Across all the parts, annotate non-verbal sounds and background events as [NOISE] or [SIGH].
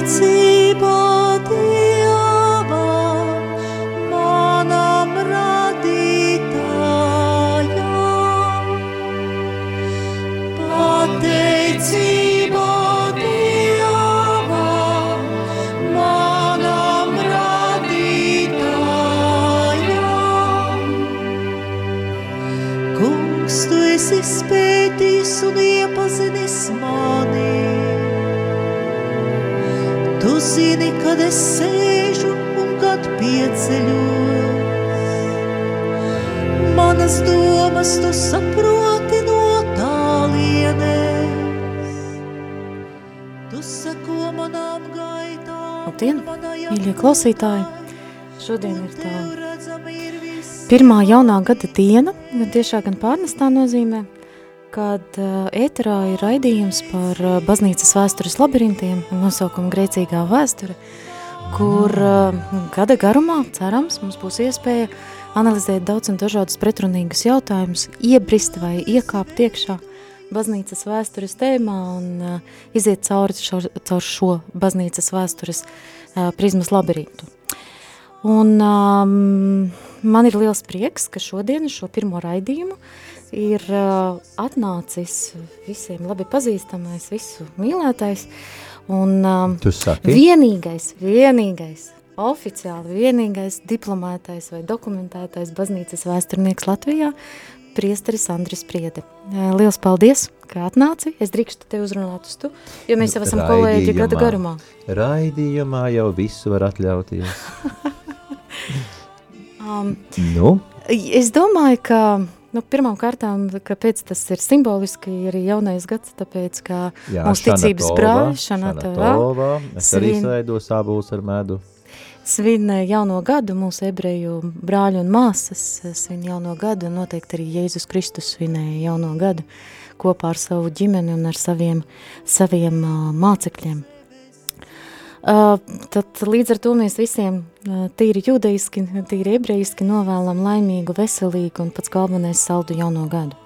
一次 klausītāji! Šodien ir tā pirmā jaunā gada diena, gan tiešā, gan pārnestā nozīmē, kad ēterā ir raidījums par baznīcas vēstures labirintiem nosaukumu Grēcīgā vēsture, kur gada garumā, cerams, mums būs iespēja analizēt daudz un dažādus pretrunīgus jautājumus, iebrist vai iekāpt iekšā baznīcas vēstures tēmā un uh, iziet cauri šo, caur šo baznīcas vēstures uh, prizmas labirintu. Un um, man ir liels prieks, ka šodien šo pirmo raidījumu ir uh, atnācis visiem labi pazīstamais, visu mīlētais un um, vienīgais, vienīgais, oficiāli vienīgais diplomētais vai dokumentētais baznīcas vēsturnieks Latvijā, priesteris Andris Priede. Uh, Liels paldies, ka atnāci. Es drīkstu te uzrunāt uz tu, jo mēs jau esam kolēģi gada garumā. Raidījumā jau visu var atļauties. [LAUGHS] Um, Nu, Es domāju, ka nu, pirmām kārtām, kāpēc tas ir simboliski arī jaunais gads, tāpēc, ka jā, mūsu ticības brāļi Šanatova Šanatova, Es arī svin- sēdu sābuls ar medu. Svin jauno gadu, mūsu ebreju brāļi un māsas svin jauno gadu, un noteikti arī Jēzus Kristus svinēja jauno gadu kopā ar savu ģimeni un ar saviem, saviem uh, mācekļiem. Uh, tad līdz ar to mēs visiem uh, tīri judeiski, tīri ebrejiski novēlam laimīgu, veselīgu un pats galvenais saldu jauno gadu.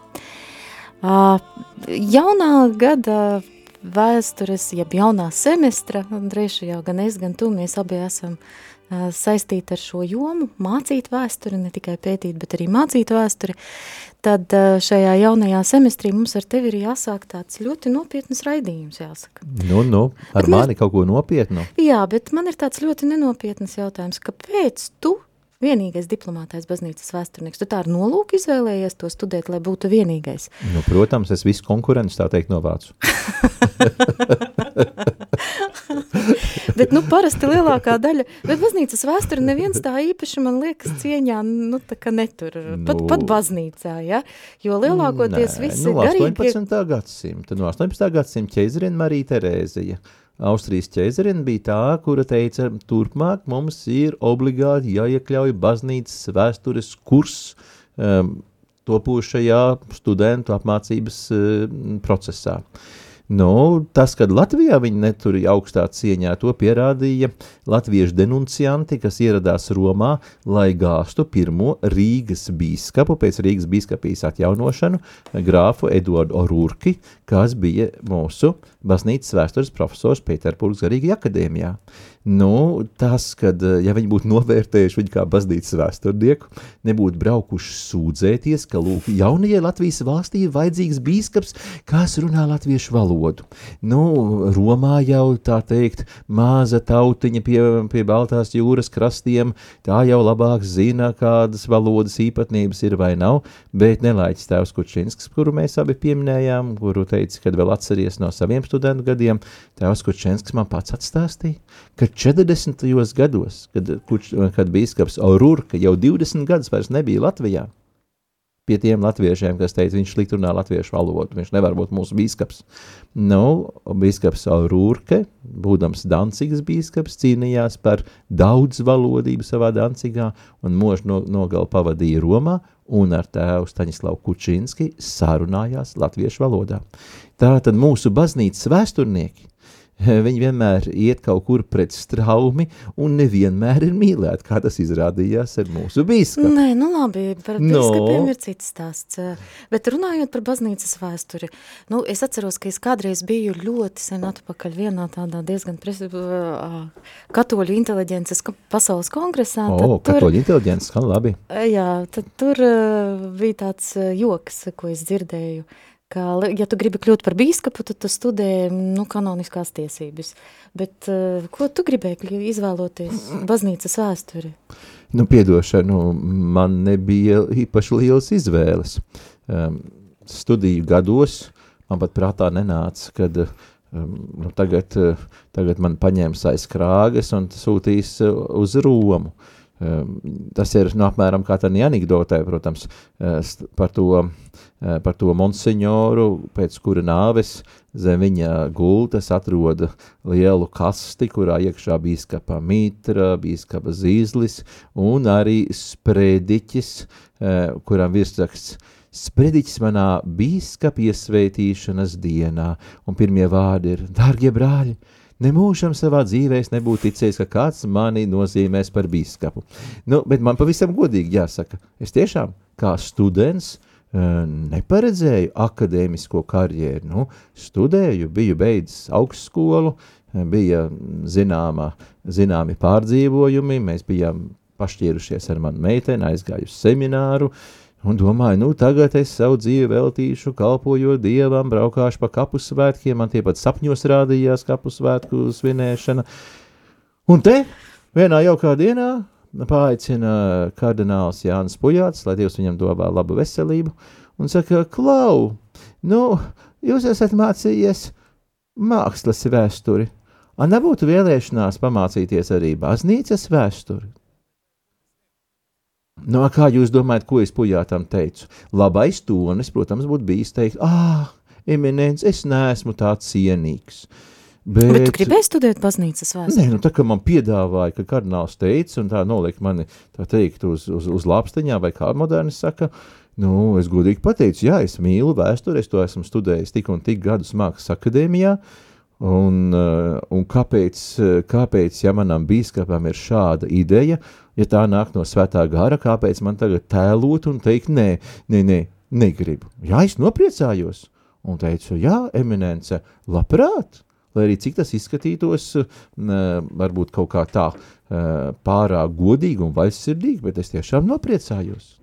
Uh, jaunā gada vēstures, jeb jaunā semestra, un droši jau gan es, gan tu, mēs abi esam uh, saistīti ar šo jomu, mācīt vēsturi, ne tikai pētīt, bet arī mācīt vēsturi, tad šajā jaunajā semestrī mums ar tevi ir jāsāk tāds ļoti nopietnas raidījums, jāsaka. Nu, nu, ar Bet mani kaut ko nopietnu. Jā, bet man ir tāds ļoti nenopietnas jautājums, kāpēc tu vienīgais diplomātais baznīcas vēsturnieks, tu tā ar nolūku izvēlējies to studēt, lai būtu vienīgais? Nu, protams, es visu konkurenci tā teikt novācu. [LAUGHS] Bet, nu, parasti lielākā daļa, bet baznīcas vēsture neviens tā īpaši, man liekas, cieņā, nu, tā kā netur, pat, Nu. pat baznīcā, ja? Jo lielākoties Nē, visi nu, garīgie... 18. gadsimta. No 18. gadsimta ķeizarina Marija Terēzija. Austrijas ķeizarina bija tā, kura teica, turpmāk mums ir obligāti jāiekļauj baznīcas vēstures kurs um, topošajā studentu apmācības um, procesā. Nu, tas, kad Latvijā viņi neturīja augstā cieņā, to pierādīja latviešu denuncianti, kas ieradās Romā, lai gāstu pirmo Rīgas bīskapu pēc Rīgas bīskapijas atjaunošanu, grāfu Eduardu Orurki, kas bija mūsu baznīcas vēstures profesors Pēterburgas garīgajā akadēmijā. Nu, tas, kad, ja viņi būtu novērtējuši viņu kā baznīcas vēsturnieku, nebūtu braukuši sūdzēties, ka, lūk, jaunajai Latvijas valstī ir vajadzīgs bīskaps, kas runā latviešu valodu. Nu, Romā jau, tā teikt, maza tautiņa pie, pie Baltās jūras krastiem, tā jau labāk zina, kādas valodas īpatnības ir vai nav, bet nelaiķis tēvs Kučinsks, kuru mēs abi pieminējām, kuru teica, kad vēl atceries no saviem studentu gadiem, tēvs Kučinsks man pats atstāstīja, ka 40. gados, kad, kuč, kad bīskaps Aururka jau 20 gadus vairs nebija Latvijā, pie tiem latviešiem, kas teica, viņš slikti runā latviešu valodu, viņš nevar būt mūsu bīskaps. Nu, bīskaps Aururke, būdams Dancigas bīskaps, cīnījās par daudzvalodību savā Dancigā un mūžu no, nogalu pavadīja Romā un ar tēvu Staņislavu Kučinski sarunājās latviešu valodā. Tā tad mūsu baznīcas vēsturnieki [LAUGHS] viņi vienmēr iet kaut kur pret straumi un nevienmēr ir mīlēti, kā tas izrādījās ar mūsu bīskapu. Nē, nu labi, par No. bīskapiem ir cits stāsts. Bet runājot par baznīcas vēsturi, nu, es atceros, ka es kādreiz biju ļoti sen atpakaļ vienā tādā diezgan pres, ā, katoļu inteliģences pasaules kongresā. O, katoļu inteliģents, skan labi. Jā, tad tur bija tāds joks, ko es dzirdēju, ka, ja tu gribi kļūt par bīskapu, tad tu studē, nu, kanoniskās tiesības. Bet uh, ko tu gribēji izvēloties baznīcas vēsturi? Nu, piedošanu, man nebija īpaši lielas izvēles. Um, studiju gados man pat prātā nenāca, kad um, tagad, uh, tagad man paņems aiz krāgas un sūtīs uh, uz Romu. Um, tas ir nu, apmēram kā tādā anekdotē, protams, st- par to, uh, par to monsignoru, pēc kura nāves zem viņa gultas atroda lielu kasti, kurā iekšā bīskapa mitra, bīskapa zīzlis un arī sprediķis, eh, kuram virsraksts sprediķis manā bīskapa iesvētīšanas dienā. Un pirmie vārdi ir, dārgie brāļi, Nemūžam savā dzīvē es nebūtu ticējis, ka kāds mani nozīmēs par bīskapu. Nu, bet man pavisam godīgi jāsaka, es tiešām kā students uh, neparedzēju akadēmisko karjeru. Nu, studēju, biju beidzis augstskolu, eh, bija zināma, zināmi pārdzīvojumi, mēs bijām pašķīrušies ar manu meiteni, aizgāju uz semināru, un domāju, nu tagad es savu dzīvi veltīšu, kalpojot Dievam, braukāšu pa kapu svētkiem, man tie pat sapņos rādījās kapu svētku svinēšana. Un te, vienā jaukā dienā, paaicina kardināls Jānis Pujāts, lai Dievs viņam dāvā labu veselību, un saka, Klau, nu, jūs esat mācījies mākslas vēsturi, a nebūtu vēlēšanās pamācīties arī baznīcas vēsturi? Nu, kā jūs domājat, ko es pujātam teicu? Labais tonis, protams, būtu bijis teikt, ah, eminents, es neesmu tāds cienīgs. Bet, Bet tu gribēji studēt baznīcas vēsturi? Nē, nu tā kā man piedāvāja, ka kardināls teica, un tā nolika mani, tā teikt, uz, uz, uz lāpstiņā, vai kā moderni saka, nu, es godīgi pateicu, jā, es mīlu vēsturi, es to esmu studējis tik un tik gadus mākslas akadēmijā, uh, un kāpēc, uh, kāpēc, ja manam bīskapam ir šāda ideja, ja tā nāk no svētā gara, kāpēc man tagad tēlot un teikt, nē, nē, nē, negribu. Jā, es nopriecājos, un teicu, jā, eminence, labprāt, lai arī cik tas izskatītos, n, varbūt kaut kā tā eh, pārāk godīgi un vaļsirdīgi, bet es tiešām nopriecājos.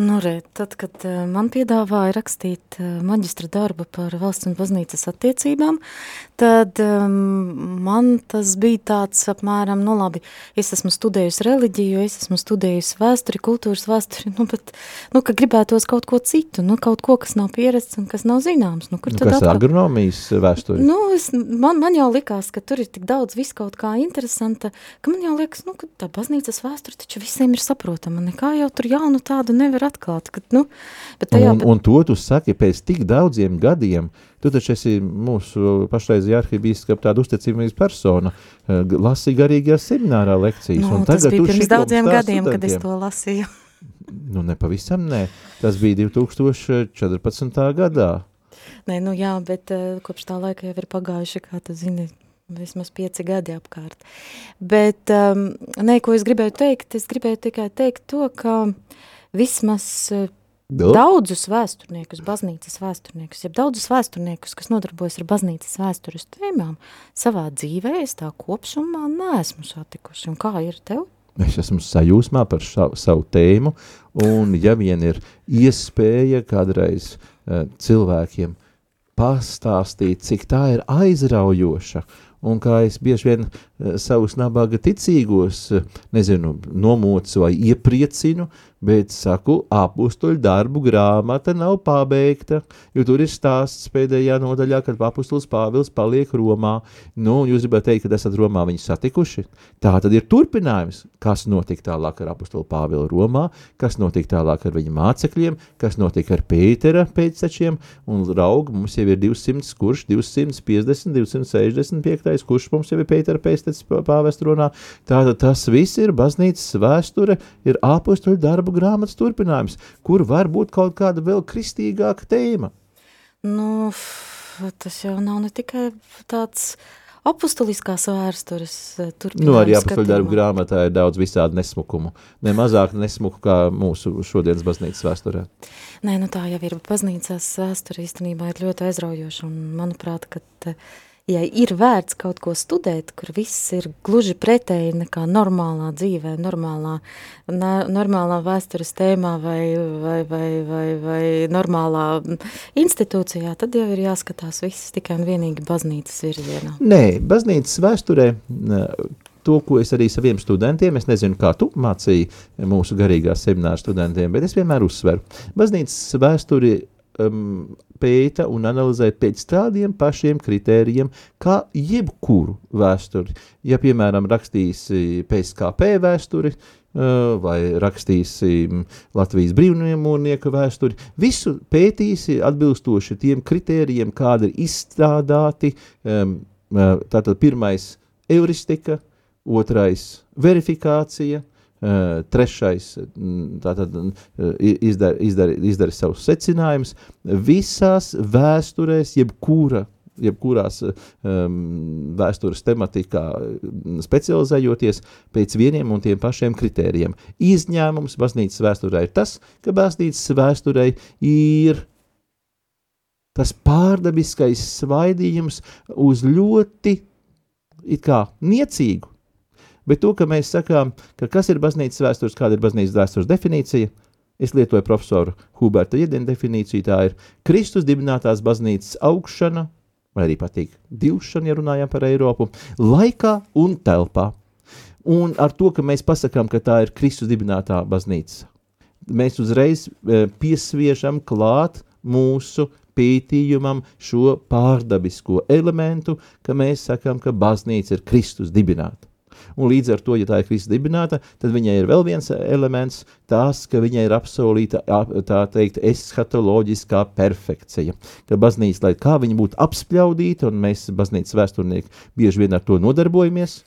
Nu, re, tad, kad uh, man piedāvāja rakstīt uh, maģistra darbu par valsts un baznīcas attiecībām, tad um, man tas bija tāds apmēram, nu labi, es esmu studējusi reliģiju, es esmu studējusi vēsturi, kultūras vēsturi, nu, bet, nu, ka gribētos kaut ko citu, nu, kaut ko, kas nav pierasts un kas nav zināms. Nu, kur Nu, tad kas atkal? agronomijas vēsture? Nu, es, man, man jau likās, ka tur ir tik daudz viss kaut kā interesanta, ka man jau liekas, nu, ka tā baznīcas vēsture taču visiem ir saprotama. Nekā jau tur jaunu tādu nevar atklāt. Kad, nu, bet tajā, Un, un to tu saki pēc tik daudziem gadiem. Tu taču esi mūsu pašreizējā arhibīskapa tāda uzticamības persona. Lasi garīgajā seminārā lekcijas. nu, un tas bija pirms daudziem gadiem, kad es studentiem. to lasīju. [LAUGHS] Nu, nepavisam nē. Tas bija 2014. gadā. Nē, nu jā, bet uh, kopš tā laika jau ir pagājuši, kā tu zini, vismaz pieci gadi apkārt. Bet, um, nē, ko es gribēju teikt, es gribēju tikai teikt to, ka vismaz uh, Nu? daudzus vēsturniekus, baznīcas vēsturniekus, jeb daudzus vēsturniekus, kas nodarbojas ar baznīcas vēstures tēmām, savā dzīvē es tā kopsumā neesmu satikusi. Un kā ir tev? Es esmu sajūsmā par savu, savu tēmu, un ja vien ir iespēja kādreiz uh, cilvēkiem pastāstīt, cik tā ir aizraujoša, un kā es bieži vien uh, savus nabaga ticīgos, nezinu, nomocu vai iepriecinu, bet saku, apustuļu darbu grāmata nav pabeigta, jo tur ir stāsts pēdējā nodaļā, kad apustulis Pāvils paliek Romā. Nu, jūs gribat teikt, kad esat Romā viņu satikuši? Tā tad ir turpinājums, kas notika tālāk ar apustulu Pāvilu Romā, kas notika tālāk ar viņa mācekļiem, kas notika ar Pētera pēctečiem, un raug, mums jau ir 200, kurš 250, 265, kurš mums jau ir Pētera pēctecis pāvest runā. Tātad tas viss ir baznīcas vēsture, ir apustuļu darbu grāmatas turpinājums, kur var būt kaut kāda vēl kristīgāka tēma. Nu, tas jau nav ne tikai tāds apustuliskās vēstures Nu, arī apustuļu darbu grāmatā ir daudz visādi nesmukumu. Ne mazāk nesmuku kā mūsu šodienas baznīcas vēsturē. Nē, nu tā jau ir. Baznīcās vēsture īstenībā ir ļoti aizraujoša un manuprāt, ka ja ir vērts kaut ko studēt, kur viss ir gluži pretēji nekā normālā dzīvē, normālā, na, normālā vēstures tēmā vai, vai, vai, vai, vai normālā institūcijā, tad jau ir jāskatās viss tikai un vienīgi baznīcas virzienā. Nē, baznīcas vēsturē to, ko es arī saviem studentiem, es nezinu, kā tu mācīji mūsu garīgās semināru studentiem, bet es vienmēr uzsveru. Baznīcas vēsturi um, pēta un analizē pēc tādiem pašiem kritērijiem, kā jebkuru vēsturi. Ja, piemēram, rakstīsi PSKP vēsturi, uh, vai rakstīsi Latvijas brīvniemūrnieku vēsturi, visu pētīsi atbilstoši tiem kritērijiem, kādi ir izstrādāti, um, uh, tātad pirmais euristika, otrais verifikācija, trešais mm, tātad, izdara, izdara, izdara savus secinājumus. Visās vēsturēs, jebkura jebkurās um, vēstures tematikā specializējoties pēc vieniem un tiem pašiem kritērijiem. Izņēmums baznīcas vēsturē ir tas, ka baznīcas vēsturē ir tas pārdabiskais svaidījums uz ļoti it kā niecīgu Bet to, ka mēs sakām, ka kas ir baznīcas vēstures, kāda ir baznīcas vēstures definīcija, es lietoju profesoru Huberta Iedina definīciju, tā ir Kristus dibinātās baznīcas augšana, vai arī patīk divšana, ja runājam par Eiropu, laikā un telpā. Un ar to, ka mēs pasakām, ka tā ir Kristus dibinātā baznīca, mēs uzreiz e, piesviežam klāt mūsu pētījumam šo pārdabisko elementu, ka mēs sakām, ka baznīca ir Kristus dibināta un līdz ar to, ja tā ir Kristus dibināta, tad viņai ir vēl viens elements, tās, ka viņai ir apsolīta, tā teikt, eskatoloģiskā perfekcija, ka baznīca, lai kā viņa būtu apspļaudīta, un mēs baznīcas vēsturnieki bieži vien ar to nodarbojamies,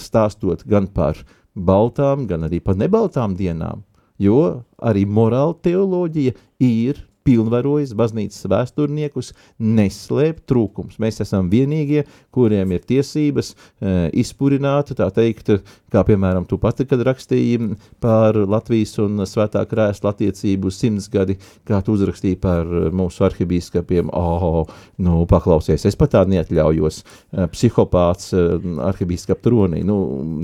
stāstot gan par baltām, gan arī par nebaltām dienām, jo arī morāla teoloģija ir pilnvarojas baznīcas vēsturniekus neslēpt trūkums. Mēs esam vienīgie, kuriem ir tiesības e, izpurināt, tā teikt, kā piemēram tu pati, kad rakstīji par Latvijas un svētā krēsla attiecību simtsgadi, kā tu uzrakstīji par mūsu arhibīskapiem, oh, nu, paklausies, es pat tā neatļaujos, e, psihopāts e, arhibīskap tronī, nu,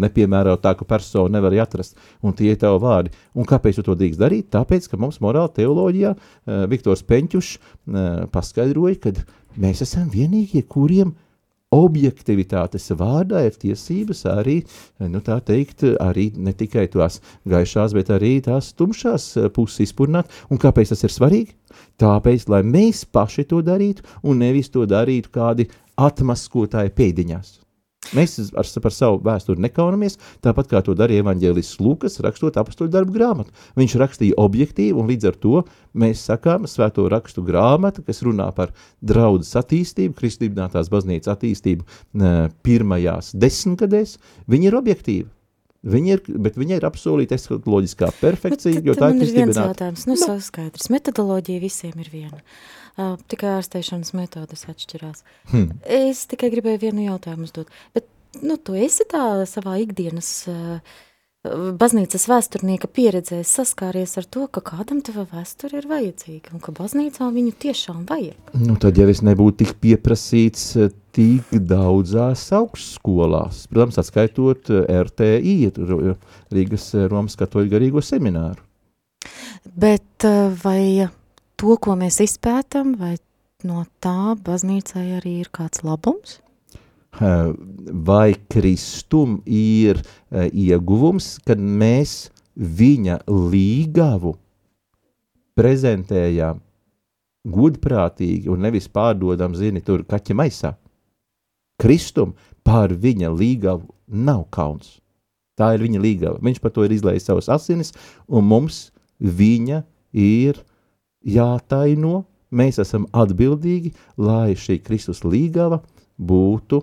nepiemērotāku personu nevar atrast, un tie ir tavi vārdi. Un kāpēc tu to drīkst darīt? Tāpēc, ka mums morāla teoloģijā e, Viktors Peņķušs paskaidroja, ka mēs esam vienīgie, kuriem objektivitātes vārdā ir tiesības arī, nu tā teikt, arī ne tikai tās gaišās, bet arī tās tumšās puses izpurnāt. Un kāpēc tas ir svarīgi? Tāpēc, lai mēs paši to darītu un nevis to darītu kādi atmaskotāji pēdiņās. Mēs ar, par savu vēsturi nekaunamies, tāpat kā to darīja evanģēlists Lukas, rakstot apakstoļu darbu grāmatu. Viņš rakstīja objektīvi, un līdz ar to mēs sakām, svēto rakstu grāmata, kas runā par draudzes attīstību, kristībnātās baznīcas attīstību pirmajās desmitgadēs, viņi ir objektīvi. Viņa ir, bet viņa ir apsolīta eskatoloģiskā perfekcija, bet, jo tā ir kristībināta. Jautājums, nu, no. skaidrs, metodoloģija visiem ir viena. Uh, tikai ārstēšanas metodas atšķirās. Hmm. Es tikai gribēju vienu jautājumu uzdot. Bet, nu, tu esi tā savā ikdienas uh, baznīcas vēsturnieka pieredzē saskāries ar to, ka kādam tava vēsture ir vajadzīga un ka baznīcā viņu tiešām vajag. Nu, tad, ja es nebūtu tik pieprasīts tik daudzās augstskolās, protams, atskaitot RTI, Rīgas Romas katoļu garīgo semināru. Bet vai to, ko mēs izpētam, vai no tā baznīcai arī ir kāds labums? Vai Kristum ir ieguvums, kad mēs viņa līgavu prezentējām gudprātīgi un nevis pārdodam, zini, tur kaķa maisā. Kristum pār viņa līgavu nav kauns. Tā ir viņa līgava. Viņš par to ir izlējis savas asinis, un mums viņa ir jātaino, mēs esam atbildīgi, lai šī Kristus līgava būtu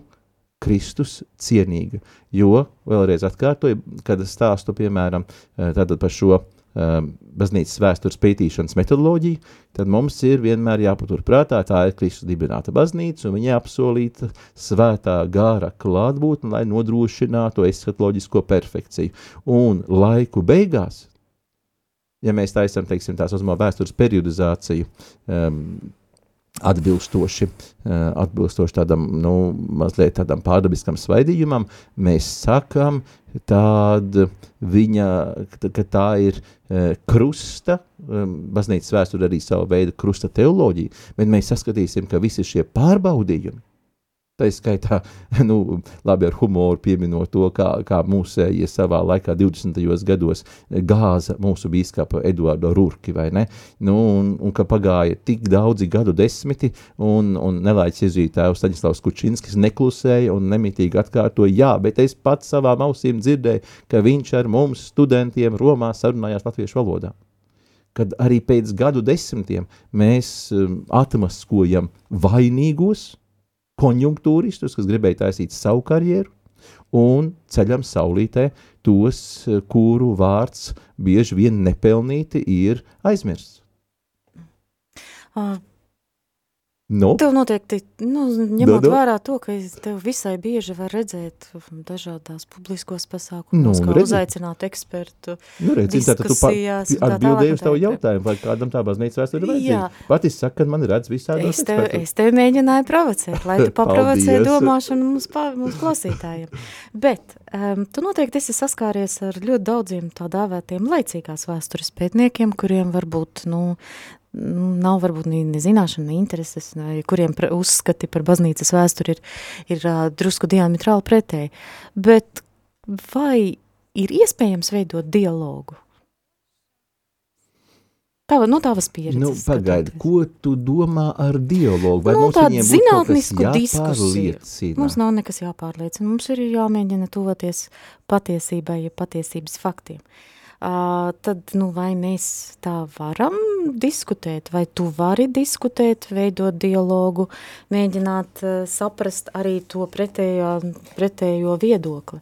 Kristus cienīga. Jo, vēlreiz atkārtoju, kad es stāstu, piemēram, eh, par šo um, baznīcas vēstures pētīšanas metodoloģiju, tad mums ir vienmēr jāpatur prātā, tā ir Kristus dibināta baznīca, un viņa apsolīta svētā gāra klātbūtne, lai nodrošinātu eskatoloģisko perfekciju. Un laiku beigās, ja mēs taisam, teiksim, tās uzmā vēstures periodizāciju, um, atbilstoši, uh, atbilstoši tādam, nu, mazliet tādam pārdabiskam svaidījumam, mēs sakam, tad viņa, ka tā ir uh, krusta, um, baznīcas vēsture arī savu veidu krusta teoloģija, bet mēs saskatīsim, ka visi šie pārbaudījumi, Tā skaitā, [LAUGHS] nu, labi ar humoru pieminot to, kā, kā mūsējie savā laikā 20. gados gāza mūsu bīskapa Eduardo Rurki, vai ne? Nu, un, un ka pagāja tik daudzi gadu desmiti, un, un nelaiķis iezītājs Staņislavs Kučinskis neklusēja un nemitīgi atkārtoja, jā, bet es pats savām ausīm dzirdēju, ka viņš ar mums studentiem Romā sarunājās latviešu valodā kad arī pēc gadu desmitiem mēs um, atmaskojam vainīgos, konjunktūristus, kas gribēja taisīt savu karjeru, un ceļam saulītē tos, kuru vārds bieži vien nepelnīti ir aizmirsts. Uh, Nu? Tev noteikti, nu, ņemot no. vērā to, ka tev visai bieži var redzēt dažādās publiskos pasākumos, nu, kā redzi. uzaicināt ekspertu nu, redzi, diskusijās. Tu atbildēji uz tavu jautājumu, vai kādam tā baznīca vēsture ir vajadzīga. Pat es saku, ka man redz visādos es tev, es tev mēģināju provocēt, lai tu [LAUGHS] paprovocē domāšanu mums, pa, mums klausītājiem. Bet um, tu noteikti esi saskāries ar ļoti daudziem tā dāvētiem laicīgās vēstures pētniekiem, kuriem varbūt, nu, nav varbūt ne, ne zināšana, ne intereses, ne, kuriem pra, uzskati par baznīcas vēsturi ir, ir uh, drusku diametrāli pretēji. Bet vai ir iespējams veidot dialogu? Tava, no tavas pieredzes. Nu, pagaidi, ko tu domā ar dialogu? Vai nu, mums kaut kas jāpārliecina? Mums nav nekas jāpārliecina. Mums ir jāmēģina tuvoties patiesībai, ja patiesības faktiem. Uh, tad, nu, vai mēs tā varam diskutēt, vai tu vari diskutēt, veidot dialogu, mēģināt saprast arī to pretējo, pretējo viedokli?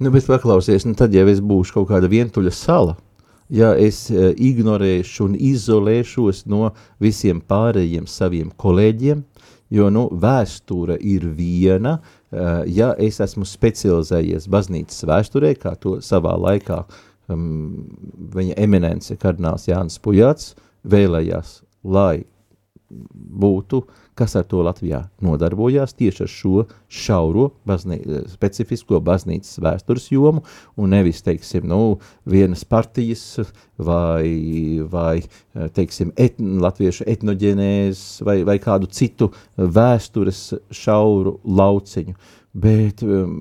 Nu, bet paklausies, nu tad, ja es būšu kaut kāda vientuļa sala, ja es ignorēšu un izolēšos no visiem pārējiem saviem kolēģiem, jo, nu, vēsture ir viena, ja es esmu specializējies baznīcas vēsturē, kā to savā laikā uh, um, viņa eminence kardināls Jānis Pujāts vēlējās, lai būtu, kas ar to Latvijā nodarbojās tieši ar šo šauro baznī, specifisko baznīcas vēstures jomu un nevis, teiksim, nu, vienas partijas vai, vai teiksim, etn, latviešu etnoģenēs vai, vai kādu citu vēstures šauru lauciņu, bet um,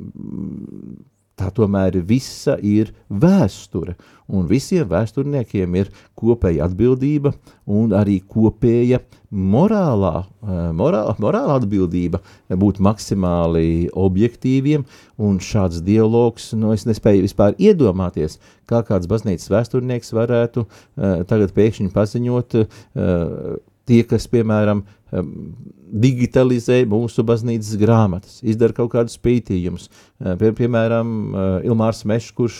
tā tomēr visa ir vēsture, un visiem vēsturniekiem ir kopēja atbildība un arī kopēja morālā, eh, morāla, morāla atbildība būt maksimāli objektīviem, un šāds dialogs, nu es nespēju vispār iedomāties, kā kāds baznīcas vēsturnieks varētu uh, tagad pēkšņi paziņot uh, tie, kas, piemēram, digitalizē mūsu baznīcas grāmatas, izdara kaut kādus pētījumus. Pie, piemēram, Ilmārs Mešs, kurš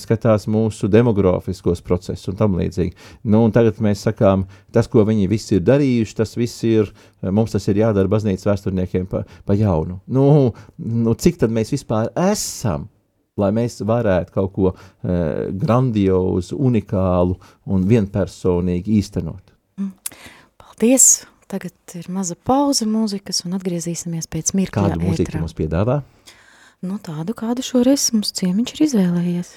skatās mūsu demografiskos procesus un tam līdzīgi. Nu, un tagad mēs sakām, tas, ko viņi visi ir darījuši, tas viss ir, mums tas ir jādara baznīcas vēsturniekiem pa, pa jaunu. Nu, nu, cik tad mēs vispār esam? lai mēs varētu kaut ko eh, grandiozu, unikālu un vienpersonīgi īstenot. Mm. Paldies! Tagad ir maza pauze mūzikas un atgriezīsimies pēc mirkļa Kādu mūziku mums piedāvā? Nu, tādu, kādu šoreiz mums ciemiņš ir izvēlējies.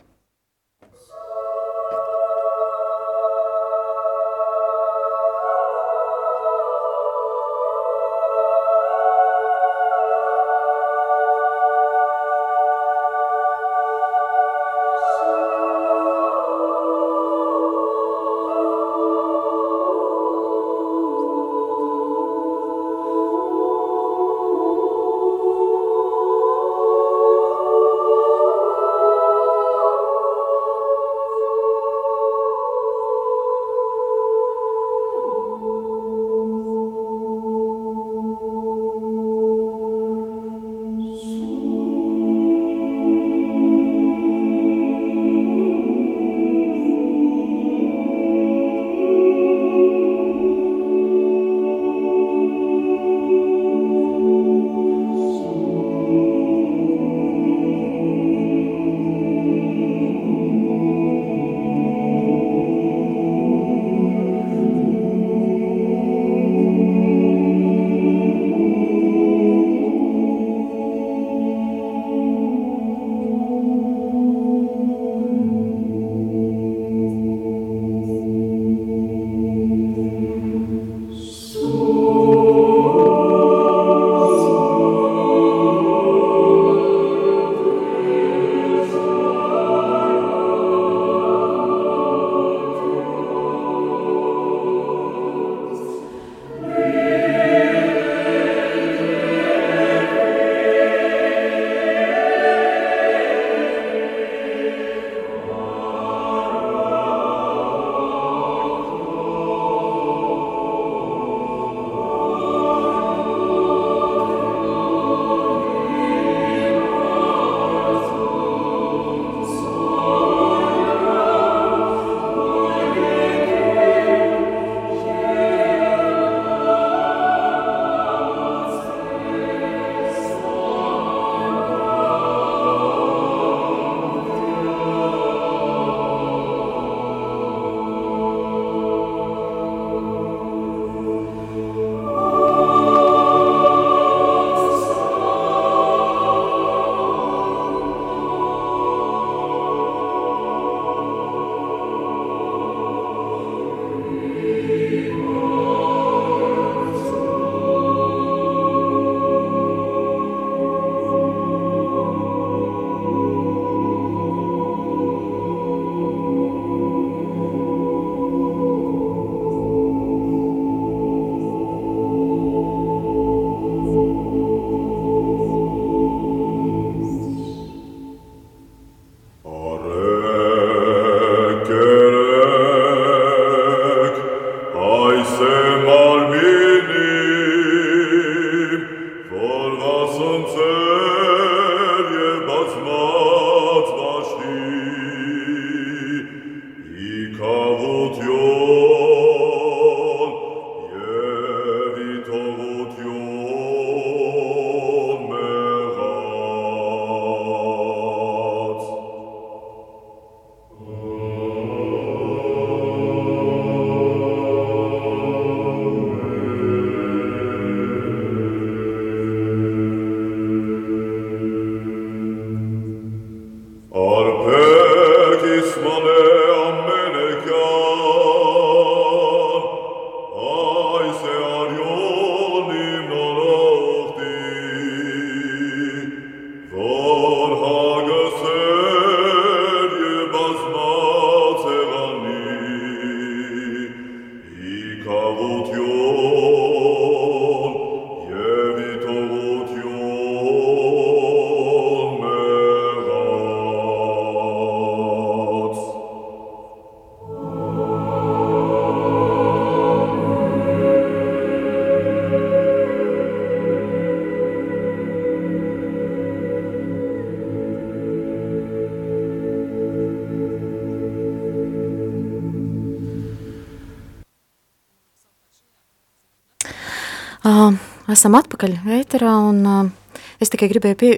Esam atpakaļ ēterā, un uh, es tikai gribēju pie,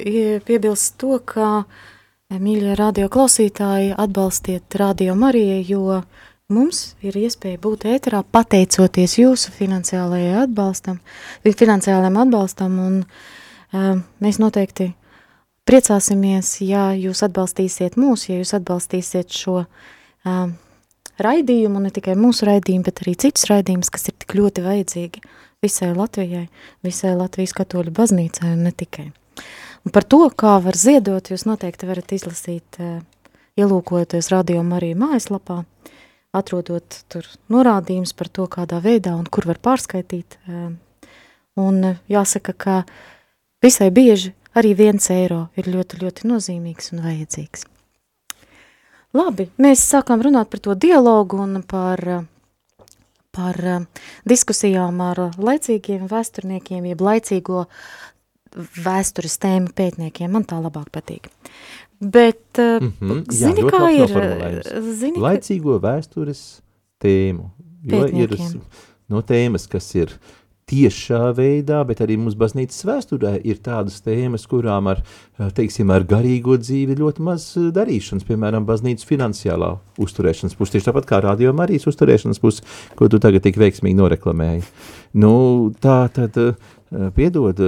piebilst to, ka, mīļie radio klausītāji, atbalstiet radio Mariju, jo mums ir iespēja būt ēterā pateicoties jūsu finansiālajai atbalstam, finansiālajam atbalstam, un uh, mēs noteikti priecāsimies, ja jūs atbalstīsiet mūs, ja jūs atbalstīsiet šo raidījumu, ne tikai mūsu raidījumu, bet arī citus raidījumus, kas ir tik ļoti vajadzīgi visai Latvijai, visai Latvijas katoļu baznīcai un ne tikai. Un par to, kā var ziedot, jūs noteikti varat izlasīt, uh, ielūkojoties Radio Marija mājaslapā, atrodot tur norādījums par to, kādā veidā un kur var pārskaitīt. Uh, un uh, jāsaka, ka visai bieži arī viens eiro ir ļoti, ļoti nozīmīgs un vajadzīgs. Labi, mēs sākām runāt par to dialogu un par, par diskusijām ar laicīgiem vēsturniekiem, jeb laicīgo vēstures tēmu pētniekiem. Man tā labāk patīk. Bet, mm -hmm, zini, jā, kā ir? Zini, laicīgo vēstures tēmu. Jo ir no tēmas, kas ir uh, tiešā veidā, bet arī mums baznīcas vēsturē ir tādas tēmas, kurām ar, teiksim, ar garīgo dzīvi ļoti maz darīšanas, piemēram, baznīcas finansiālā uzturēšanas puse, tieši tāpat kā radio Marijas uzturēšanas puse, ko tu tagad tik veiksmīgi noreklamēji. Nu, tā tad, piedod,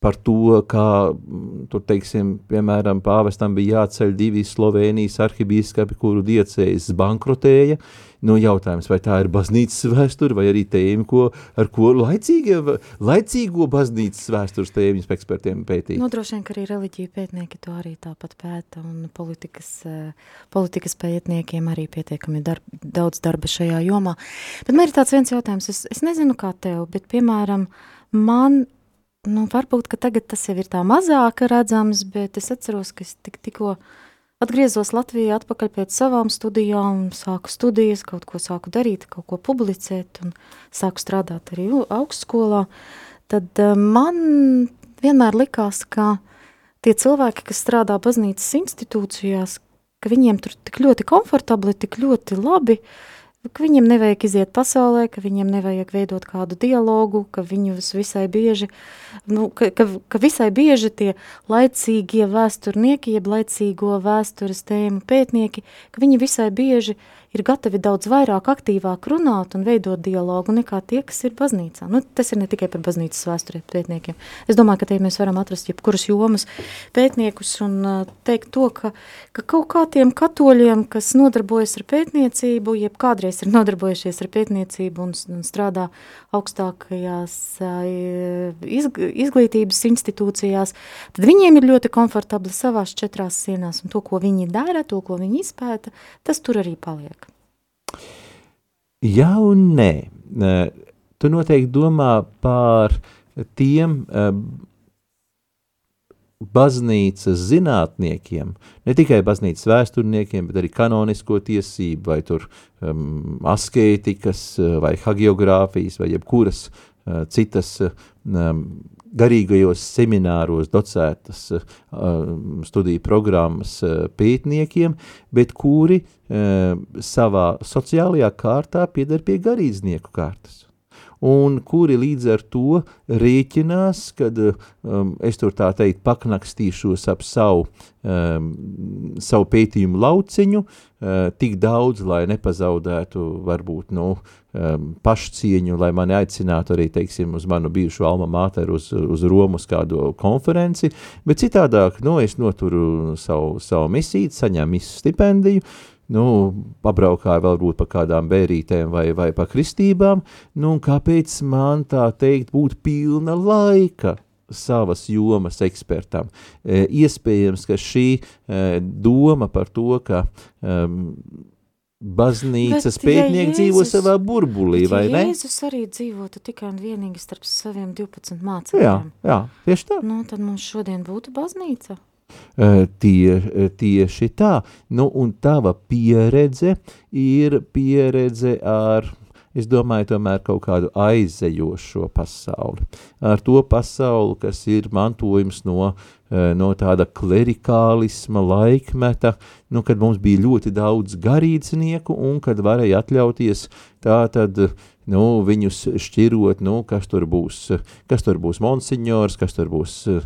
par to, kā, tur, teiksim, piemēram, pāvestam bija jāceļ divi Slovēnijas arhibīskapi, kuru diecējas bankrotēja, uh, Nu, jautājums, vai tā ir baznīcas vēsture, vai arī tēma, ko, ar ko laicīgie, laicīgo baznīcas vēstures tēmas ekspertiem pētīt? Nu, droši vien, ka arī reliģija pētnieki to arī tāpat pēta, un politikas, eh, politikas pētniekiem arī pietiekami darb, daudz darba šajā jomā. Bet man ir tāds viens jautājums, es, es nezinu kā tev, bet, piemēram, man nu, varbūt, tagad tas jau ir tā mazāk redzams, bet es atceros, ka es tik, tikko Atgriezos Latvijā atpakaļ pēc savām studijām, sāku studijas, kaut ko sāku darīt, kaut ko publicēt un sāku strādāt arī augstskolā, tad eh, man vienmēr likās, ka tie cilvēki, kas strādā baznīcas institūcijās, ka viņiem tur tik ļoti komfortabli, tik ļoti labi, ka viņiem nevajag iziet pasaulē, ka viņiem nevajag veidot kādu dialogu, ka viņus visai bieži uh, nu, ka, ka, ka visai bieži tie laicīgie vēsturnieki, jeb laicīgo vēstures tēmu pētnieki, ka viņi visai bieži ir gatavi daudz vairāk aktīvāk runāt un veidot dialogu nekā tie, kas ir baznīcā. Nu, tas ir ne tikai par baznīcas vēsturē pētniekiem. Es domāju, ka te mēs varam atrast jebkuras jomas pētniekus un teikt to, ka, ka kaut kā tiem katoļiem, kas nodarbojas ar pētniecību, jeb kādreiz ir nodarbojušies ar pētniecību un, un strādā augstākajās izg izglītības institūcijās, tad viņiem ir ļoti komfortabli savās četrās sienās, un to, ko viņi dara, to, ko viņi izpēta, tas tur arī paliek. Jā un nē. Tu noteikti domā par tiem baznīcas zinātniekiem, ne tikai baznīcas vēsturniekiem, bet arī kanonisko tiesību, vai tur um, askētikas, vai hagiogrāfijas, vai jebkuras uh, citas garīgajos semināros docētas uh, studiju programmas uh, pētniekiem, bet kuri uh, savā sociālajā kārtā pieder pie garīdznieku kārtas un kuri līdz ar to rēķinās, kad um, es tur tā teikt paknakstīšos ap savu, um, savu pētījumu lauciņu, uh, tik daudz, lai nepazaudētu varbūt, nu, um, pašcieņu, lai mani aicinātu arī, teiksim, uz manu bijušo alma māteru uz, uz Romu uz kādu konferenci, bet citādāk, nu, es noturu savu, savu misīti, saņēmu misu stipendiju, nu, pabraukāju varbūt pa kādām bērītēm vai, vai pa kristībām, nu, kāpēc man tā teikt būtu pilna laika savas jomas ekspertam. E, iespējams, ka šī e, doma par to, ka um, baznīcas bet, pētnieki ja Jēzus, dzīvo savā burbulī, vai ja ne? Jēzus arī dzīvotu tikai un vienīgi starp saviem 12 mācekļiem. Jā, jā, tieši tā. Nu, tad mums šodien būtu baznīca. Uh, tie, tieši tā. Nu, un tava pieredze ir pieredze ar es domāju, tomēr kaut kādu aizejošo pasauli. Ar to pasauli, kas ir mantojums no, eh, no tāda klerikālisma laikmeta, nu, kad mums bija ļoti daudz garīdznieku un kad varēja atļauties tā tad nu, viņus šķirot, nu, kas tur būs, kas tur būs monsignors, kas tur būs uh,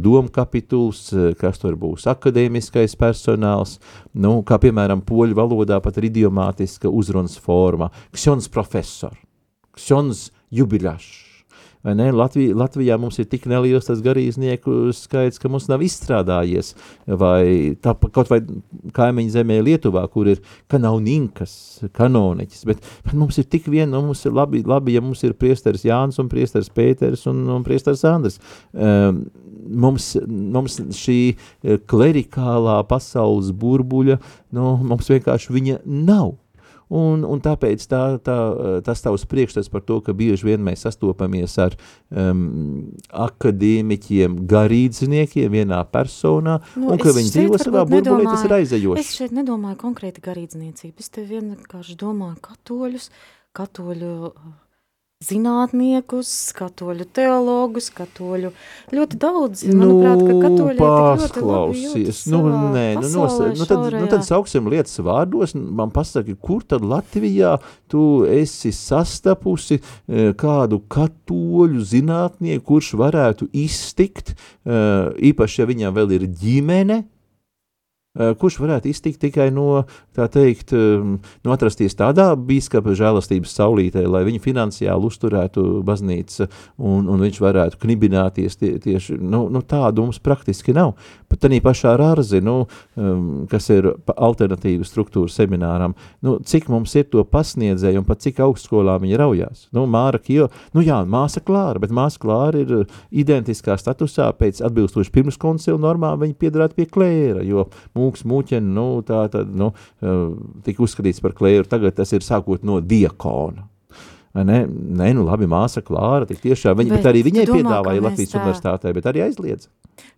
domkapituls, kas tur būs akadēmiskais personāls, nu, kā piemēram poļu valodā pat ir idiomātiska uzrunas forma, ksions profesor, ksions jubiļašs? Latvijā, Latvijā mums ir tik neliels tas garīdznieku skaits, ka mums nav izstrādājies, vai tā, kaut vai kaimiņu zemē Lietuvā, kur ir kanauninkas, kanoniķis, bet, bet mums ir tik vien, nu, mums ir labi, labi, ja mums ir priesteris Jānis un priesteris Pēters un, un priesteris Andris. Um, mums, mums šī klerikālā pasaules burbuļa, nu, mums vienkārši viņa nav. Un, un tāpēc tā, tā, tas tavs priekšstats par to, ka bieži vien mēs sastopamies ar um, akadēmiķiem, garīdzniekiem vienā personā, nu, un ka viņi dzīvo savā burbulī, tas ir aizējoši. Es šeit nedomāju konkrēti garīdzniecību, es te vienkārši domāju katoļus, katoļu zinātniekus, katoļu teologus, katoļu ļoti daudz, nu, manuprāt, ka katoļi pārklausies, nu, nē, nu, nos, nu, tad, nu, tad sauksim lietas vārdos, man pasaka, kur tad Latvijā tu esi sastapusi e, kādu katoļu zinātnieku, kurš varētu iztikt, e, īpaši, ja viņam vēl ir ģimene, kurš varētu iztikt tikai no tā teikt, um, nu, atrasties tādā bīskapa žēlastības saulītē, lai viņi finansiāli uzturētu baznīcu un, un viņš varētu knibināties tie, tieši, nu, nu tādu mums praktiski nav. Pat tādā pašā rārzi, nu, um, kas ir alternatīva struktūra semināram, nu, cik mums ir to pasniedzēju un pat cik augstskolā viņi raujās. Nu, Māra Kio, nu jā, māsa Klāra, bet māsa Klāra ir identiskā statusā pēc atbilstoši pirms koncila normām viņi piedarāt pie klēra, jo mūks mūķeni, nu, tā tad, nu, Eh, tika uzskatīts par klēru, tagad tas ir sākot no diakona. Ne? Nē, nu labi, māsa Klāra, tik tiešām, viņa, bet, bet arī viņai domā, piedāvāja Latvijas tā... universitātē, bet arī aizliedza.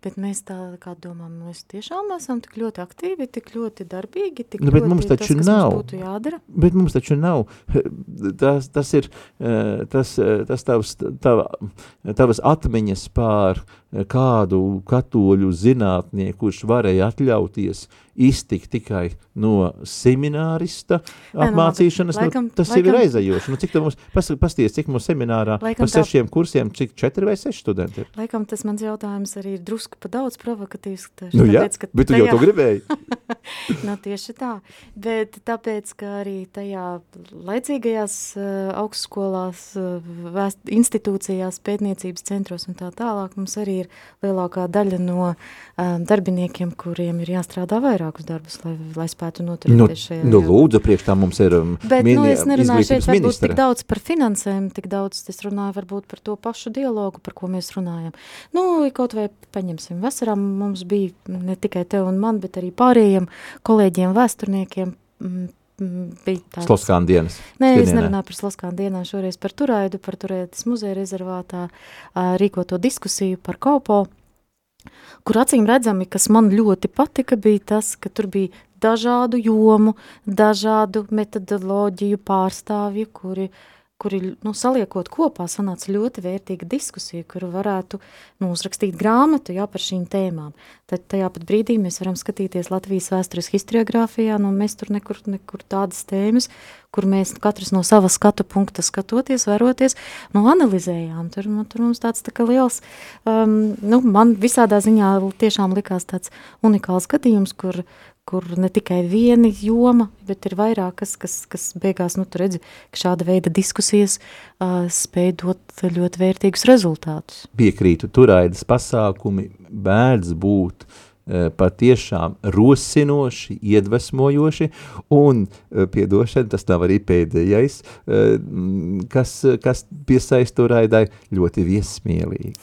Bet mēs tā kā domājam, mēs tiešām esam tik ļoti aktīvi, tik ļoti darbīgi, tik nu, bet ļoti mums taču tas, nav. Mums būtu jādara. Bet mums taču nav. Tas, tas ir, eh, tas, eh, tas tavs, tava, tavas atmiņas pār kādu katoļu zinātnieku, kurš varēja atļauties iztikt tikai no seminārista apmācīšanas, nu, laikam, nu, tas laikam, ir aizējoši. Nu, cik mums, pas, pasties, cik mums seminārā laikam par sešiem tā, kursiem, cik četri vai seši studenti ir? Laikam tas mans jautājums arī ir drusku pa daudz provokatīvs. Tāpēc, nu jā, ka bet tu tajā... jau to gribēji. [LAUGHS] nu, tieši tā, bet tāpēc, ka arī tajā laicīgajās uh, augstskolās, uh, vēst, institūcijās, pētniecības centros un tā tālāk mums arī ir lielākā daļa no um, darbiniekiem, kuriem ir jāstrādā vairākus darbus, lai, lai spētu noturēties nu, šajā. Nu, lūdzu, priekš tā mums ir um, Bet, mini, nu, es nerunāju šeit varbūt ministra. tik daudz par finansēm, tik daudz es runāju varbūt par to pašu dialogu, par ko mēs runājam. Nu, kaut vai paņemsim vasarā, mums bija ne tikai tev un man, bet arī pārējiem kolēģiem, vēsturniekiem, mm, bija tāds... Sloskāna dienas. Nē, es nerunāju par Sloskāna dienām, šoreiz par Turaidu, par Turaidas muzeja rezervātā rīkoto diskusiju par Kaupo, kur acīm redzami, kas man ļoti patika, bija tas, ka tur bija dažādu jomu, dažādu metodoloģiju pārstāvju, kuri uh, kuri, nu, saliekot kopā, sanāca ļoti vērtīga diskusija, kuru varētu nu, uzrakstīt grāmatu jā, par šīm tēmām. Tad tajā pat brīdī mēs varam skatīties Latvijas vēstures historiogrāfijā, nu, mēs tur nekur, nekur tādas tēmas, kur mēs katrs no sava skatu punkta skatoties, veroties, nu, analizējām. Tur, nu, tur mums tāds tā kā liels, um, nu, man visādā ziņā tiešām likās tāds unikāls gadījums, kur, kur ne tikai viena joma, bet ir vairākas, kas, kas beigās, nu, tu redzi, ka šāda veida diskusijas uh, spēj dot ļoti vērtīgus rezultātus. Piekrītu, turaidas pasākumi bēdz būt uh, patiešām rosinoši, iedvesmojoši, un, uh, piedošana, tas nav arī pēdējais, uh, kas, kas piesaist turaidai ļoti viesmīlīgi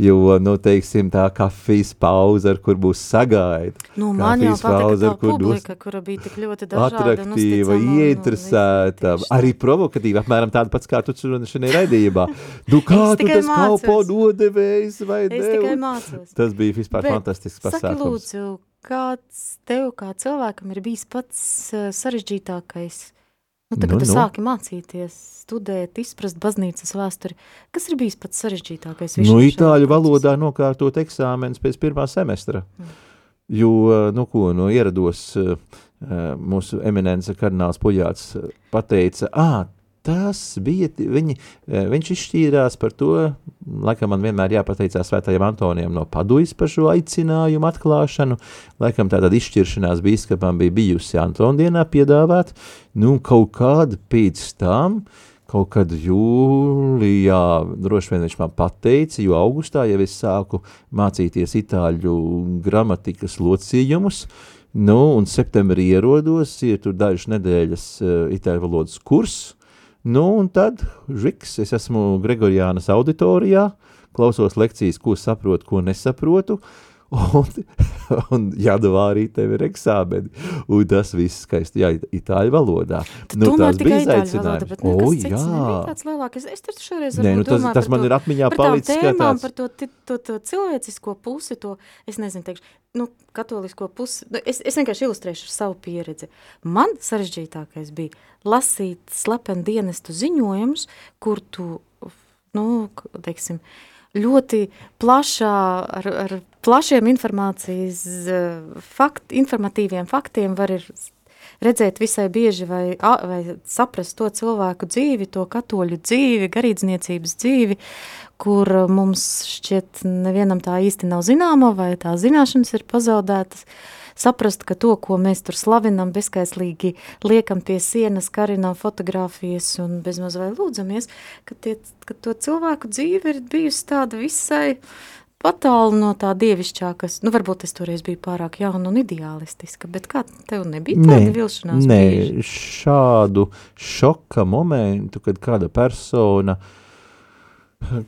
jo, nu, teiksim, tā kafijas pauze, ar kur būs sagaida. Nu, man jau patika tā publika, kura bija tik ļoti dažāda Atraktīva, ieinteresēta, un, un arī provokatīva, apmēram tāda pats, kā tu šodien raidījumā. [LAUGHS] Nu, kā tu tas mācos. kalpo nodevējs vai ne? Es tikai mācos. Tas bija vispār Bet, fantastisks pasākums. Saki lūdzu, kāds tev kā cilvēkam ir bijis pats uh, sarežģītākais Nu, tagad nu, tu nu. sāki mācīties, studēt, izprast baznīcas vēsturi. Kas ir bijis pats sarežģītākais? Nu, itāļu valodā nokārtot eksāmenis pēc pirmā semestra. Mm. Jo, nu ko, nu ierados, uh, mūsu eminence kardināls Puļāts pateica, ā, tas bija, viņi, eh, viņš izšķīrās par to, laikam man vienmēr jāpateicās svētajam Antonijam no padujas par šo aicinājumu atklāšanu, laikam tātad izšķiršanās bīskapam bija bijusi Antondienā piedāvāt, nu kaut kādu pēc tam, kaut kad jūlijā, droši vien viņš man pateica, jo augustā jau es sāku mācīties itāļu gramatikas locījumus, nu, un septembrī ierodos, ir tur dažas nedēļas uh, itāļu valodas kurs, Nu, un tad, žiks, es esmu Gregorijānas auditorijā, klausos lekcijas, ko saprotu, ko nesaprotu, un, [LAUGHS] un jādavā arī tev ir eksāmeni, un tas viss skaisti, jā, itāļu valodā. Nu, tās bija izaicinājumi. O, oh, jā. Tāds lielākais. Es tur šoreiz Nē, nu, tas, tas man to, ir atmiņā palicis kā tāds. Par to, to, to cilvēcisko pusi, to, es nezinu, teikšu, nu, katolisko pusi, nu, es, es vienkārši ilustrēšu ar savu pieredzi. Man sarežģītākais bija lasīt slepenu dienestu ziņojumus, kur tu, nu, teiksim, ļoti plašā, ar, ar plašiem informācijas fakt, informatīviem faktiem var ir redzēt visai bieži vai, vai saprast to cilvēku dzīvi, to katoļu dzīvi, garīdzniecības dzīvi, kur mums šķiet nevienam tā īsti nav zināma vai tā zināšanas ir pazaudētas. Saprast, ka to, ko mēs tur slavinam, bezskaislīgi liekam pie sienas, karinām fotogrāfijas un bezmaz vai lūdzamies, ka, tie, ka to cilvēku dzīve ir bijusi tāda visai patālu no tā dievišķā, kas, nu, varbūt es toreiz biju pārāk jauna un ideālistiska, bet kā tev nebija tāda nē, vilšanās? Nē, bieži? šādu šoka momentu, kad kāda persona,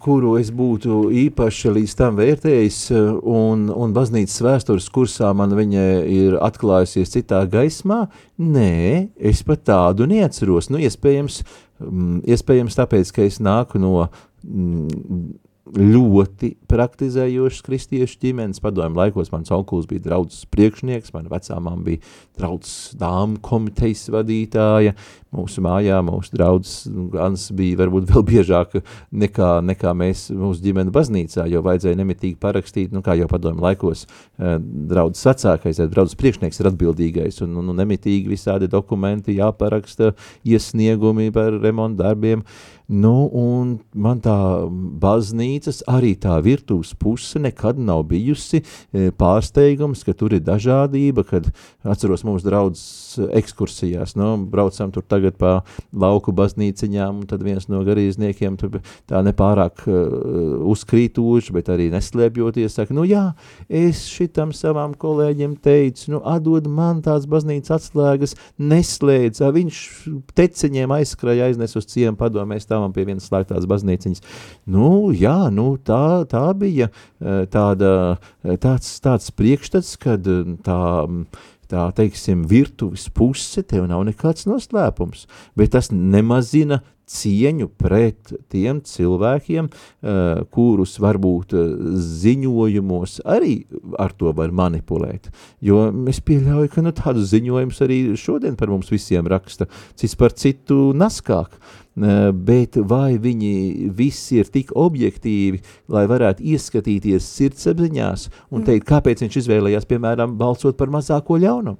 kuru es būtu īpaši līdz tam vērtējis, un, un baznīcas vēstures kursā man viņa ir atklājusies citā gaismā, nē, es pat tādu neatceros. Nu, iespējams, mm, iespējams tāpēc, ka es nāku no mm, ļoti praktizējošas kristiešu ģimenes. Padomju laikos mans onkulis bija draudzes priekšnieks, mana vecāmām bija draudzes dāmu komitejas vadītāja. Mūsu mājā mūsu draudzes gans bija varbūt vēl biežāk nekā, nekā mēs mūsu ģimene baznīcā, jo vajadzēja nemitīgi parakstīt, nu kā jau padomju laikos, eh, draudzes vecākais, draudzes priekšnieks ir atbildīgais un, un, un nemitīgi visādi dokumenti jāparaksta, iesniegumi par remontu darbiem. Nu, un man tā baznīcas, arī tā virtuves puse nekad nav bijusi e, pārsteigums, ka tur ir dažādība, kad atceros mūsu draudzes ekskursijās, nu, braucam tur tagad pa lauku baznīciņām, un tad viens no garīzniekiem tur tā nepārāk uh, uzkrītoši, bet arī neslēpjoties, saka, nu jā, es šitam savām kolēģiem teicu, nu, atdod man tās baznīcas atslēgas, neslēdz, viņš teciņiem aizskrēja aiznes uz ciemu padomēs, stāvam pie vienas slēgtās baznīciņas. Nu, jā, nu, tā, tā bija eh, tāda, eh, tāds, tāds priekšstats, kad eh, tā, tā, teiksim, virtuves puse tev nav nekāds noslēpums, bet tas nemazina cieņu pret tiem cilvēkiem, uh, kurus varbūt ziņojumos arī ar to var manipulēt. Jo es pieļauju, ka nu, tādu ziņojumus arī šodien par mums visiem raksta, cits par citu naskāk. Eh, bet vai viņi visi ir tik objektīvi, lai varētu ieskatīties sirdsapziņās un mm. teikt, kāpēc viņš izvēlējās, piemēram, balsot par mazāko ļaunumu?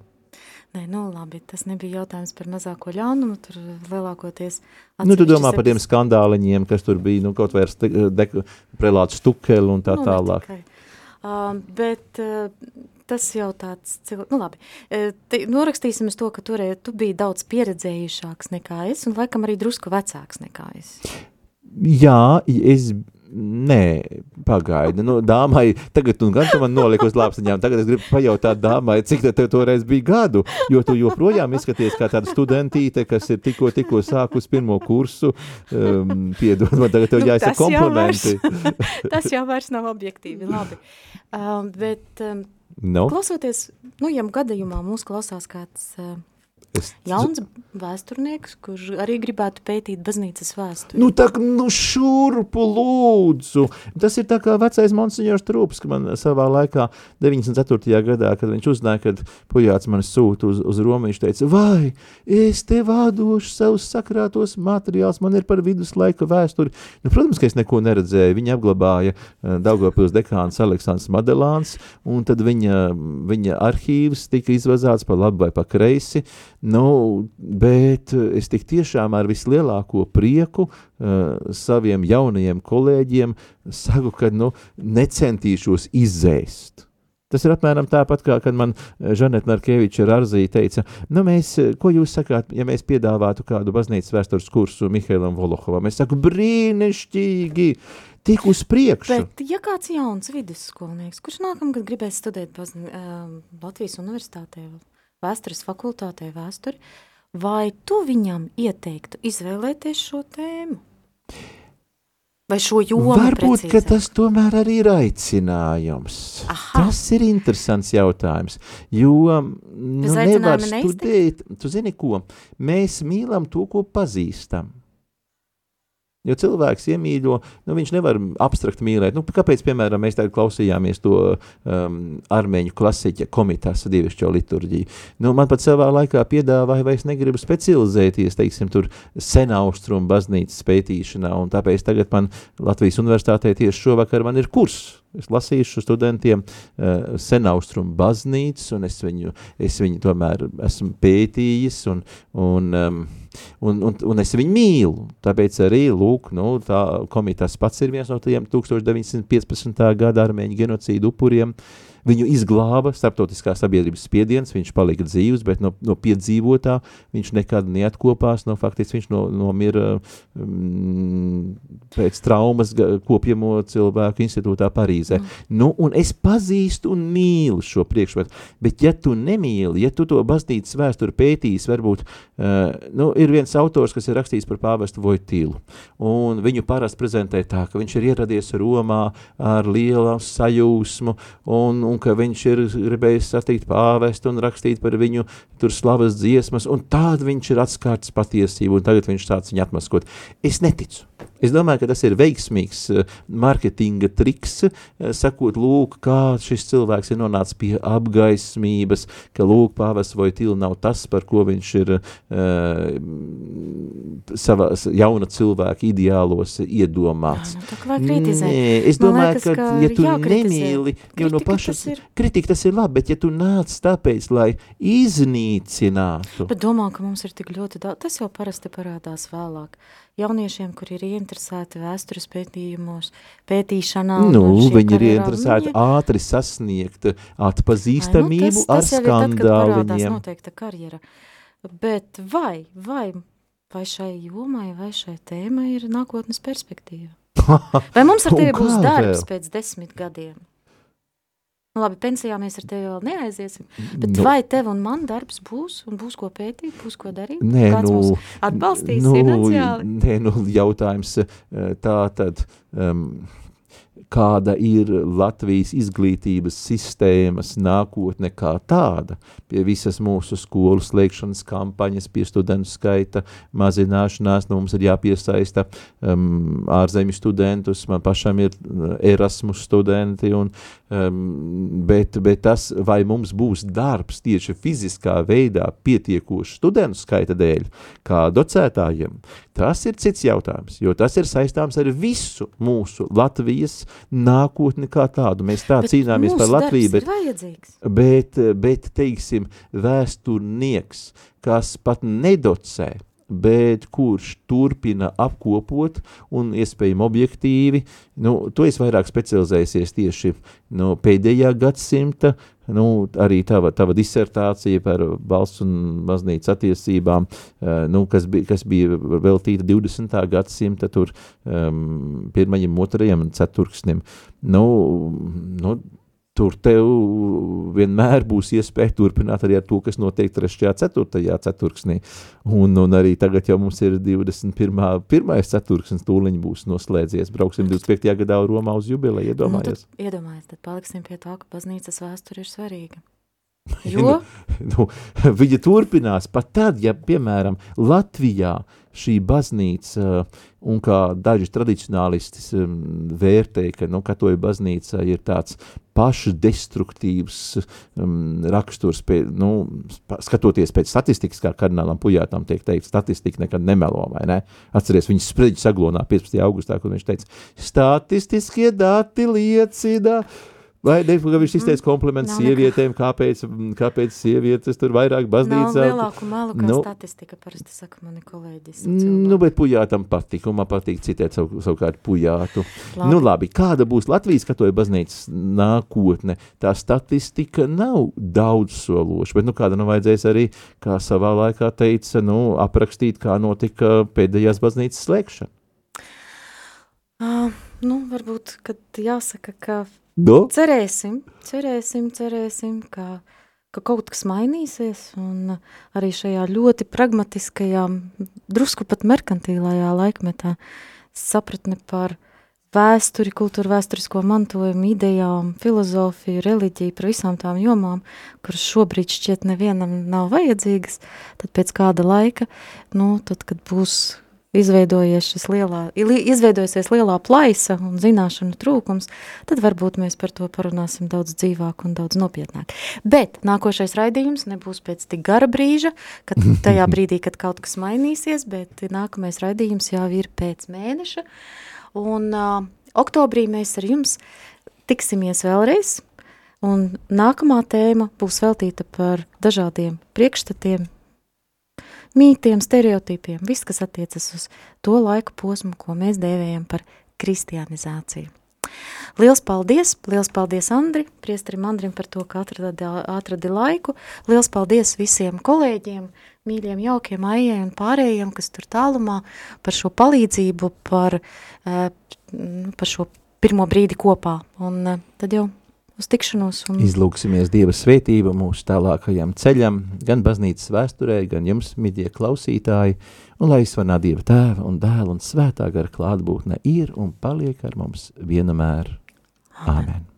Nē, nu labi, tas nebija jautājums par mazāko ļaunumu, tur lielākoties... Nu, tu domā par tiem skandāliņiem, kas tur bija, nu, kaut vai ar prelātu stukeli un tā nu, tālāk. Uh, bet uh, tas jau tāds, nu labi, e, te, norakstīsim uz to, ka toreiz tu biji daudz pieredzējušāks nekā es, un laikam arī drusku vecāks nekā es. Jā, es Nē, pagaidi. Nu, dāmai, tagad tu gan tu man noliki uz lāpstiņām. Tagad es gribu pajautāt dāmai, cik tev toreiz bija gadu, jo tu joprojām izskaties kā tāda studentīte, kas ir tikko, tikko sākus pirmo kursu. Um, piedod, man tagad tev nu, jāizsaka komplimenti. Jau vairs, [LAUGHS] tas jau vairs nav objektīvi, labi. Um, bet um, No. Klausoties, nu, ja gadījumā mūs klausās kāds uh, Es... Jauns vēsturnieks, kurš arī gribētu pētīt baznīcas vēsturi. Nu, tā, nu šurpu lūdzu. Tas ir tā kā vecais monsignors Trūps, ka man savā laikā 94. gadā, kad viņš uzzināja, kad pujāts mani sūta uz, uz Romu, viņš teica, vai es te vādošu savus sakrātos materiāls, man ir par viduslaika vēsturi. Nu, protams, ka es neko neredzēju. Viņa apglabāja uh, Daugavpils dekāns Aleksandrs Madelāns, un tad viņa, viņa arhīvs tika izvazāts pa labi vai pa kreisi. Nu, bet es tik tiešām ar vislielāko prieku uh, saviem jaunajiem kolēģiem saku, ka nu, necentīšos izzēst. Tas ir apmēram tāpat, kā kad man Žaneta Markeviča Rarzī teica, nu mēs, ko jūs sakāt, ja mēs piedāvātu kādu baznīcas vēstures kursu Mihailam Volohovam? Es saku, brīnišķīgi! tik uz priekšu. Bet, ja kāds jauns vidusskolnieks, kurš nākamgad gribēs studēt bazni, uh, Latvijas universitātē, vēstures fakultātē vēsturi, vai tu viņam ieteiktu izvēlēties šo tēmu? Vai šo jomu Varbūt, precīzāk? ka tas tomēr arī ir aicinājums. Aha. Tas ir interesants jautājums, jo nu, Bez nevar studēt, tu zini ko, mēs mīlam to, ko pazīstam. Jo cilvēks iemīļo, nu, viņš nevar abstrakt mīlēt. Nu, kāpēc, piemēram, mēs tagad klausījāmies to um, armēņu klasiķa komitās dievišķo liturģiju? Nu, man pat savā laikā piedāvāja, vai es negribu specializēties, teiksim, tur senaustrumu baznīcas pētīšanā, un tāpēc tagad man Latvijas universitātē tieši šovakar man ir kurs. Es lasīšu studentiem uh, senaustrumu baznīcas, un es viņu, es viņu tomēr esmu pētījis, un, un um, un, un, un es viņu mīlu. Tāpēc arī, lūk, nu, tā komitas pats ir viens no tiem 1915. gada armēņu genocīdu upuriem. Viņu izglāba starptautiskā sabiedrības spiediens, viņš palika dzīvs, bet no, no piedzīvotā viņš nekad neatkopās, no faktiski viņš no, nomira mm, pēc traumas kopjamo cilvēku institūtā Parīzē. Mm. Nu, un es pazīstu un mīlu šo priekšmetu, bet ja tu nemīli, ja tu to baznīcas vēsturi pētīs, varbūt, uh, nu, ir viens autors, kas ir rakstījis par pāvestu Vojtīlu, un viņu parasti prezentē tā, ka viņš ir ieradies Romā ar lielu sajūsmu, un, un ka viņš ir gribējis satikt pāvestu un rakstīt par viņu tur slavas dziesmas, un tād viņš ir atskārts patiesību, un tagad viņš tāds viņu atmaskot. Es neticu. Es domāju, ka tas ir veiksmīgs uh, marketinga triks, uh, sakot, lūk, kā šis cilvēks ir nonācis pie apgaismības, ka lūk, pāvests Vojtila nav tas, par ko viņš ir uh, savā jauna cilvēka ideālos iedomāts. Jā, nu, tā kā kritizēt. Nē, es Man domāju, liekas, ka, ka ja tu jākritizē. nemīli, jo no tas ir. kritika tas ir labi, bet ja tu nāc tāpēc, lai iznīcinātu, Bet domā, ka mums ir tik ļoti daudz, tas jau parasti parādās vēlāk. Jauniešiem, kuri ir ieinteresēti vēstures pētījumos, pētīšanā. Nu, viņi ir karjerā, interesēti viņi- ātri sasniegt atpazīstamību Ai, nu, tas, ar tas kad parādās skandāliņiem. noteikta karjera. Bet vai, vai, vai šai jomai, vai šai tēmai ir nākotnes perspektīva? [LAUGHS] Vai mums ar tevi būs darbs vēl? pēc desmit gadiem? Nu, labi, pensijā mēs ar tevi vēl neaiziesim, bet Nu. nu, vai tev un man darbs būs, un būs ko pētīt, būs ko darīt? Nē, Kāds nu, atbalstīs finansiāli? Nē, nu, jautājums tā tad, um, kāda ir Latvijas izglītības sistēmas nākotne kā tāda, pie visas mūsu skolu slēgšanas kampaņas, pie studentu skaita mazināšanās, nu, mums ir jāpiesaista um, ārzemju studentus, man pašam ir uh, Erasmus studenti, un, um, bet, bet tas, vai mums būs darbs tieši fiziskā veidā pietiekoši studentu skaita dēļ, kā docētājiem, tas ir cits jautājums, jo tas ir saistāms ar visu mūsu Latvijas nākotni kā tādu. Mēs tā Bet cīnāmies par Latviju, bet bet, bet, teiksim, vēsturnieks, kas pat nedocē, bet kurš turpina apkopot un iespējami objektīvi, nu, tu esi vairāk specializējies tieši no pēdējā gadsimta, nu, arī tava, tava disertācija par valsts un baznīcas attiecībām, uh, nu, kas, bija, kas bija veltīta 20. gadsimta tur um, pirmajam, otrajam ceturksnim. Nu, nu, tur tev vienmēr būs iespēja turpināt arī ar to, kas notiek 3. 4. ceturksnī. Un, un arī tagad jau mums ir 21. pirmais ceturksnis tūliņ būs noslēdzies. Brauksim 25. gadā Romā uz jubileju, Nu, iedomājies. tad, iedomājies, tad paliksim pie tā, ka baznīcas vēsture ir svarīga. Ja [LAUGHS] Jo, nu, viņa turpinās pat tad, ja, piemēram, Latvijā šī baznīca, uh, un kā daži tradicionālisti um, vērtē, ka nu, katoļu baznīca ir tāds pašdestruktīvs um, raksturs, pie, nu, skatoties pēc statistikas, kā kardinālam Pujātam tiek teikt, statistika nekad nemelo, vai ne? Atceries, viņas spreģi saglonā 15. augustā, kur viņš teica, statistiskie dati liecina, Vai ne, ka viņš izteica komplimentus Nav sievietēm, kāpēc, kāpēc sievietes tur vairāk Nav baznīcā? lielāku malu, kā Nu. nu, statistika, parasti saka mani kolēģis. Nu, bet pujātam patīk, un man patīk citēt savu, savukārt pujātu. Labi. Nu, labi, kāda būs Latvijas katoja baznīcas nākotne? Tā statistika nav daudz sološa, bet nu kāda nu vajadzēs arī, kā savā laikā teica, nu, aprakstīt, kā notika pēdējās baznīcas slēgšana. Uh, nu, varbūt, kad jāsaka, ka Do? cerēsim, cerēsim, cerēsim, ka, ka kaut kas mainīsies, un arī šajā ļoti pragmatiskajā, drusku pat merkantīlajā laikmetā sapratne par vēsturi, kultūru vēsturisko mantojumu, idejām, filozofiju, reliģiju, par visām tām jomām, kuras šobrīd šķiet nevienam nav vajadzīgas, tad pēc kāda laika, nu, tad, kad būs izveidojies šis lielā, izveidojusies lielā plaisa un zināšanu trūkums, tad varbūt mēs par to parunāsim daudz dzīvāk un daudz nopietnāk. Bet nākošais raidījums nebūs pēc tik gara brīža, kad [LAUGHS] tajā brīdī, kad kaut kas mainīsies, bet nākamais raidījums jau ir pēc mēneša, un uh, oktobrī mēs ar jums tiksimies vēlreiz, un nākamā tēma būs veltīta par dažādiem priekšstatiem, mītiem, stereotipiem, viss, kas attiecas uz to laiku posmu, ko mēs dēvējam par kristianizāciju. Liels paldies, liels paldies Andri, priesterim Andrim par to, ka atradi, atradi laiku. Liels paldies visiem kolēģiem, mīļiem, jaukiem aijai un pārējiem, kas tur tālumā par šo palīdzību, par, eh, par šo pirmo brīdi kopā. Un eh, tad jau uz tikšanos un Izlūksimies Dieva svētību mūsu tālākajam ceļam, gan baznīcas vēsturē, gan jums, midie klausītāji, un lai izsvanā Dieva tēva un dēla un svētā gara klātbūtne ir un paliek ar mums vienamēr. Āmen.